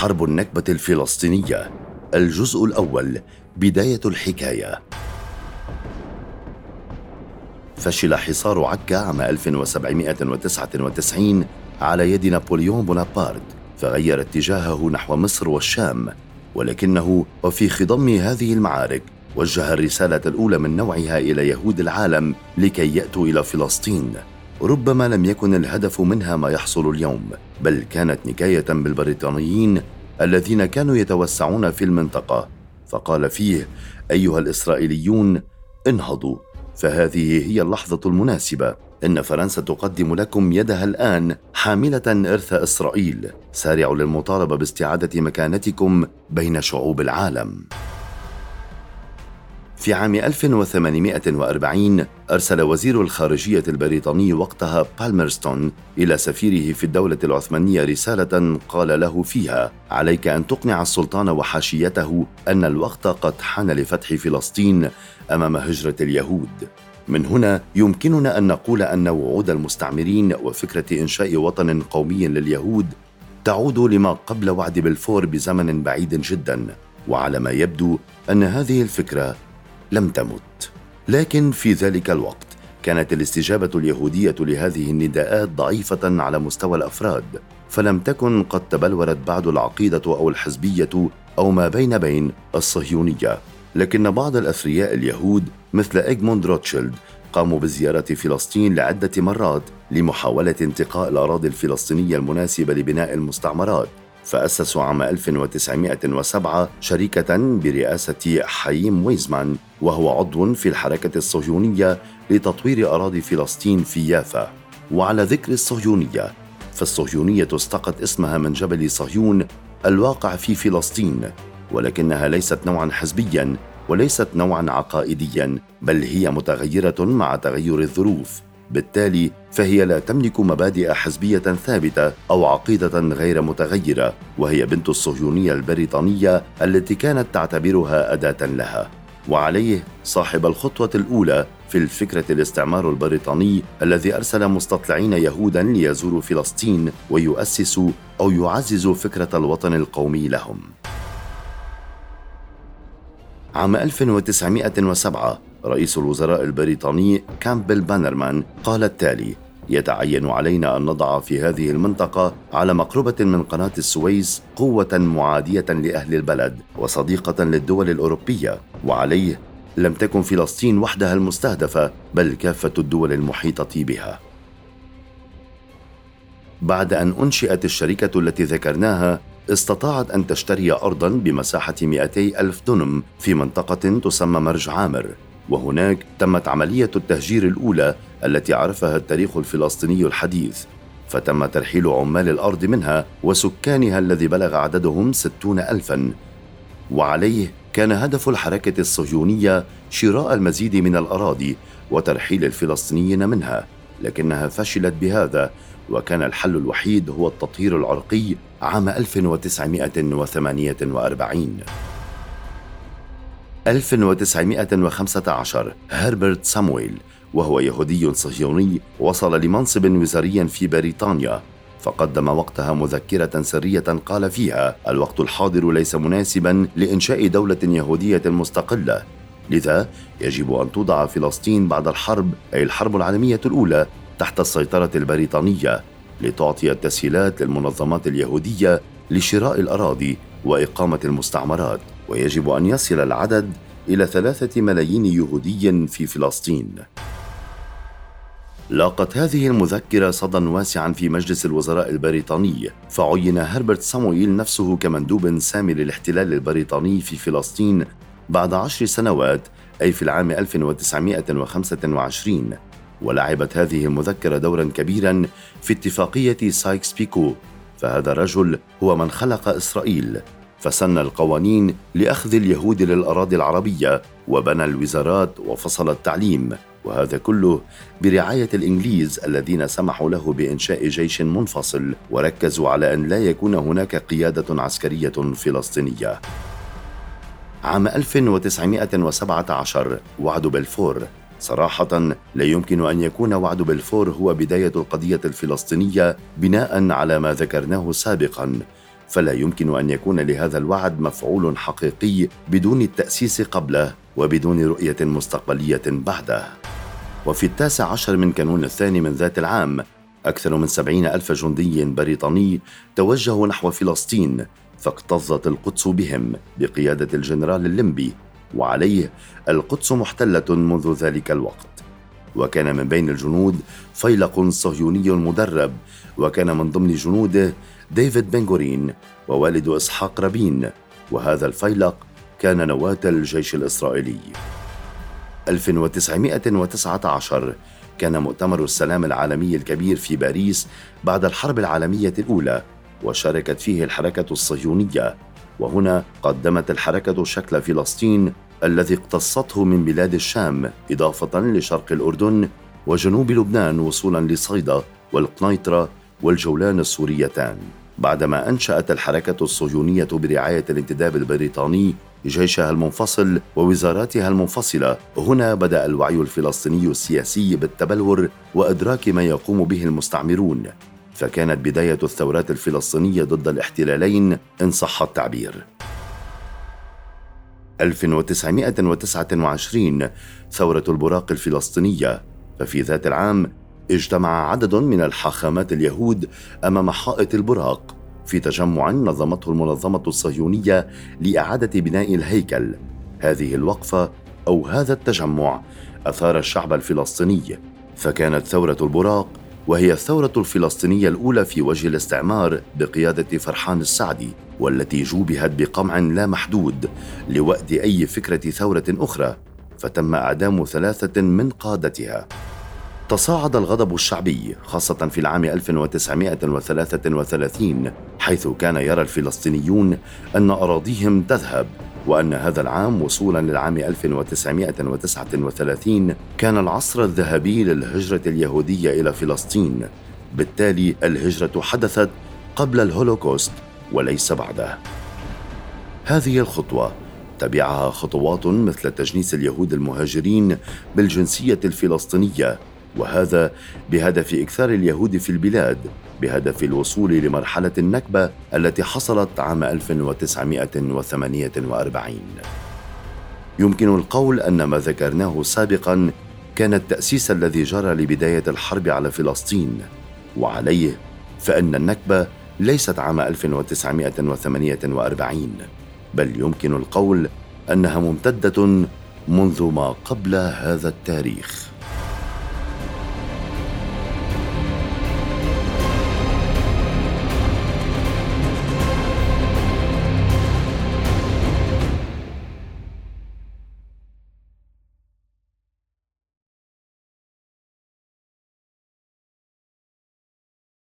حرب النكبة الفلسطينية الجزء الأول بداية الحكاية. فشل حصار عكا عام 1799 على يد نابليون بونابرت فغير اتجاهه نحو مصر والشام. ولكنه وفي خضم هذه المعارك وجه الرسالة الأولى من نوعها إلى يهود العالم لكي يأتوا إلى فلسطين. ربما لم يكن الهدف منها ما يحصل اليوم بل كانت نكاية بالبريطانيين الذين كانوا يتوسعون في المنطقة. فقال فيه أيها الإسرائيليون انهضوا فهذه هي اللحظة المناسبة. إن فرنسا تقدم لكم يدها الآن حاملة إرث إسرائيل سارعوا للمطالبة باستعادة مكانتكم بين شعوب العالم. في عام 1840 أرسل وزير الخارجية البريطاني وقتها بالمرستون إلى سفيره في الدولة العثمانية رسالة قال له فيها: عليك أن تقنع السلطان وحاشيته أن الوقت قد حان لفتح فلسطين أمام هجرة اليهود. من هنا يمكننا أن نقول أن وعود المستعمرين وفكرة إنشاء وطن قومي لليهود تعود لما قبل وعد بلفور بزمن بعيد جدا وعلى ما يبدو أن هذه الفكرة لم تمت. لكن في ذلك الوقت كانت الاستجابة اليهودية لهذه النداءات ضعيفة على مستوى الأفراد فلم تكن قد تبلورت بعد العقيدة أو الحزبية أو ما بين بين الصهيونية. لكن بعض الأثرياء اليهود مثل إدموند روتشيلد قاموا بزيارة فلسطين لعدة مرات لمحاولة انتقاء الأراضي الفلسطينية المناسبة لبناء المستعمرات. فأسسوا عام 1907 شركة برئاسة حاييم وايزمان وهو عضو في الحركة الصهيونية لتطوير أراضي فلسطين في يافا. وعلى ذكر الصهيونية فالصهيونية استقت اسمها من جبل صهيون الواقع في فلسطين ولكنها ليست نوعا حزبيا وليست نوعا عقائديا بل هي متغيرة مع تغير الظروف. بالتالي فهي لا تملك مبادئ حزبية ثابتة أو عقيدة غير متغيرة وهي بنت الصهيونية البريطانية التي كانت تعتبرها أداة لها. وعليه صاحب الخطوة الأولى في الفكرة الاستعمار البريطاني الذي أرسل مستطلعين يهودا ليزوروا فلسطين ويؤسسوا أو يعززوا فكرة الوطن القومي لهم. عام 1907 رئيس الوزراء البريطاني كامبل بانرمان قال التالي يتعين علينا أن نضع في هذه المنطقة على مقربة من قناة السويس قوة معادية لأهل البلد وصديقة للدول الأوروبية وعليه لم تكن فلسطين وحدها المستهدفة بل كافة الدول المحيطة بها. بعد أن أنشئت الشركة التي ذكرناها استطاعت أن تشتري أرضا بمساحة 200 ألف دنم في منطقة تسمى مرج عامر. وهناك تمت عملية التهجير الأولى التي عرفها التاريخ الفلسطيني الحديث. فتم ترحيل عمال الأرض منها وسكانها الذي بلغ عددهم ستون ألفا. وعليه كان هدف الحركة الصهيونية شراء المزيد من الأراضي وترحيل الفلسطينيين منها. لكنها فشلت بهذا وكان الحل الوحيد هو التطهير العرقي عام 1948 1915 هربرت سامويل وهو يهودي صهيوني وصل لمنصب وزاري في بريطانيا فقدم وقتها مذكرة سرية قال فيها: الوقت الحاضر ليس مناسبا لإنشاء دولة يهودية مستقلة، لذا يجب أن توضع فلسطين بعد الحرب أي الحرب العالمية الأولى تحت السيطرة البريطانية. لتعطي التسهيلات للمنظمات اليهودية لشراء الأراضي وإقامة المستعمرات ويجب أن يصل العدد إلى ثلاثة ملايين يهودي في فلسطين. لاقت هذه المذكرة صدى واسعا في مجلس الوزراء البريطاني فعين هربرت سامويل نفسه كمندوب سامي للاحتلال البريطاني في فلسطين بعد عشر سنوات أي في العام 1925 ولعبت هذه المذكرة دورا كبيرا في اتفاقية سايكس بيكو فهذا الرجل هو من خلق إسرائيل فسن القوانين لأخذ اليهود للأراضي العربية وبنى الوزارات وفصل التعليم وهذا كله برعاية الإنجليز الذين سمحوا له بإنشاء جيش منفصل وركزوا على أن لا يكون هناك قيادة عسكرية فلسطينية. عام 1917 وعد بلفور صراحة لا يمكن أن يكون وعد بلفور هو بداية القضية الفلسطينية بناء على ما ذكرناه سابقا. فلا يمكن أن يكون لهذا الوعد مفعول حقيقي بدون التأسيس قبله وبدون رؤية مستقبلية بعده. وفي التاسع عشر من كانون الثاني من ذات العام أكثر من سبعين ألف جندي بريطاني توجهوا نحو فلسطين فاكتظت القدس بهم بقيادة الجنرال اللنبي. وعليه القدس محتلة منذ ذلك الوقت. وكان من بين الجنود فيلق صهيوني مدرب وكان من ضمن جنوده ديفيد بنغوريون ووالد إسحاق رابين. وهذا الفيلق كان نواة الجيش الإسرائيلي. 1919 كان مؤتمر السلام العالمي الكبير في باريس بعد الحرب العالمية الأولى وشاركت فيه الحركة الصهيونية. وهنا قدمت الحركة شكل فلسطين الذي اقتصته من بلاد الشام إضافة لشرق الأردن وجنوب لبنان وصولا لصيدا والقنيطرة والجولان السوريتان. بعدما أنشأت الحركة الصهيونية برعاية الانتداب البريطاني جيشها المنفصل ووزاراتها المنفصلة هنا بدأ الوعي الفلسطيني السياسي بالتبلور وأدراك ما يقوم به المستعمرون. فكانت بداية الثورات الفلسطينية ضد الاحتلالين إن صح التعبير. 1929 ثورة البراق الفلسطينية ففي ذات العام اجتمع عدد من الحاخامات اليهود أمام حائط البراق في تجمع نظمته المنظمة الصهيونية لإعادة بناء الهيكل. هذه الوقفة أو هذا التجمع أثار الشعب الفلسطيني فكانت ثورة البراق وهي الثورة الفلسطينية الأولى في وجه الاستعمار بقيادة فرحان السعدي والتي جوبهت بقمع لا محدود لوأد أي فكرة ثورة أخرى فتم إعدام ثلاثة من قادتها. تصاعد الغضب الشعبي خاصة في العام 1933 حيث كان يرى الفلسطينيون أن أراضيهم تذهب. وأن هذا العام وصولا للعام 1939 كان العصر الذهبي للهجرة اليهودية إلى فلسطين. بالتالي الهجرة حدثت قبل الهولوكوست وليس بعده. هذه الخطوة تبعها خطوات مثل تجنيس اليهود المهاجرين بالجنسية الفلسطينية وهذا بهدف إكثار اليهود في البلاد بهدف الوصول لمرحلة النكبة التي حصلت عام 1948 يمكن القول أن ما ذكرناه سابقا كان التأسيس الذي جرى لبداية الحرب على فلسطين وعليه فإن النكبة ليست عام 1948 بل يمكن القول أنها ممتدة منذ ما قبل هذا التاريخ.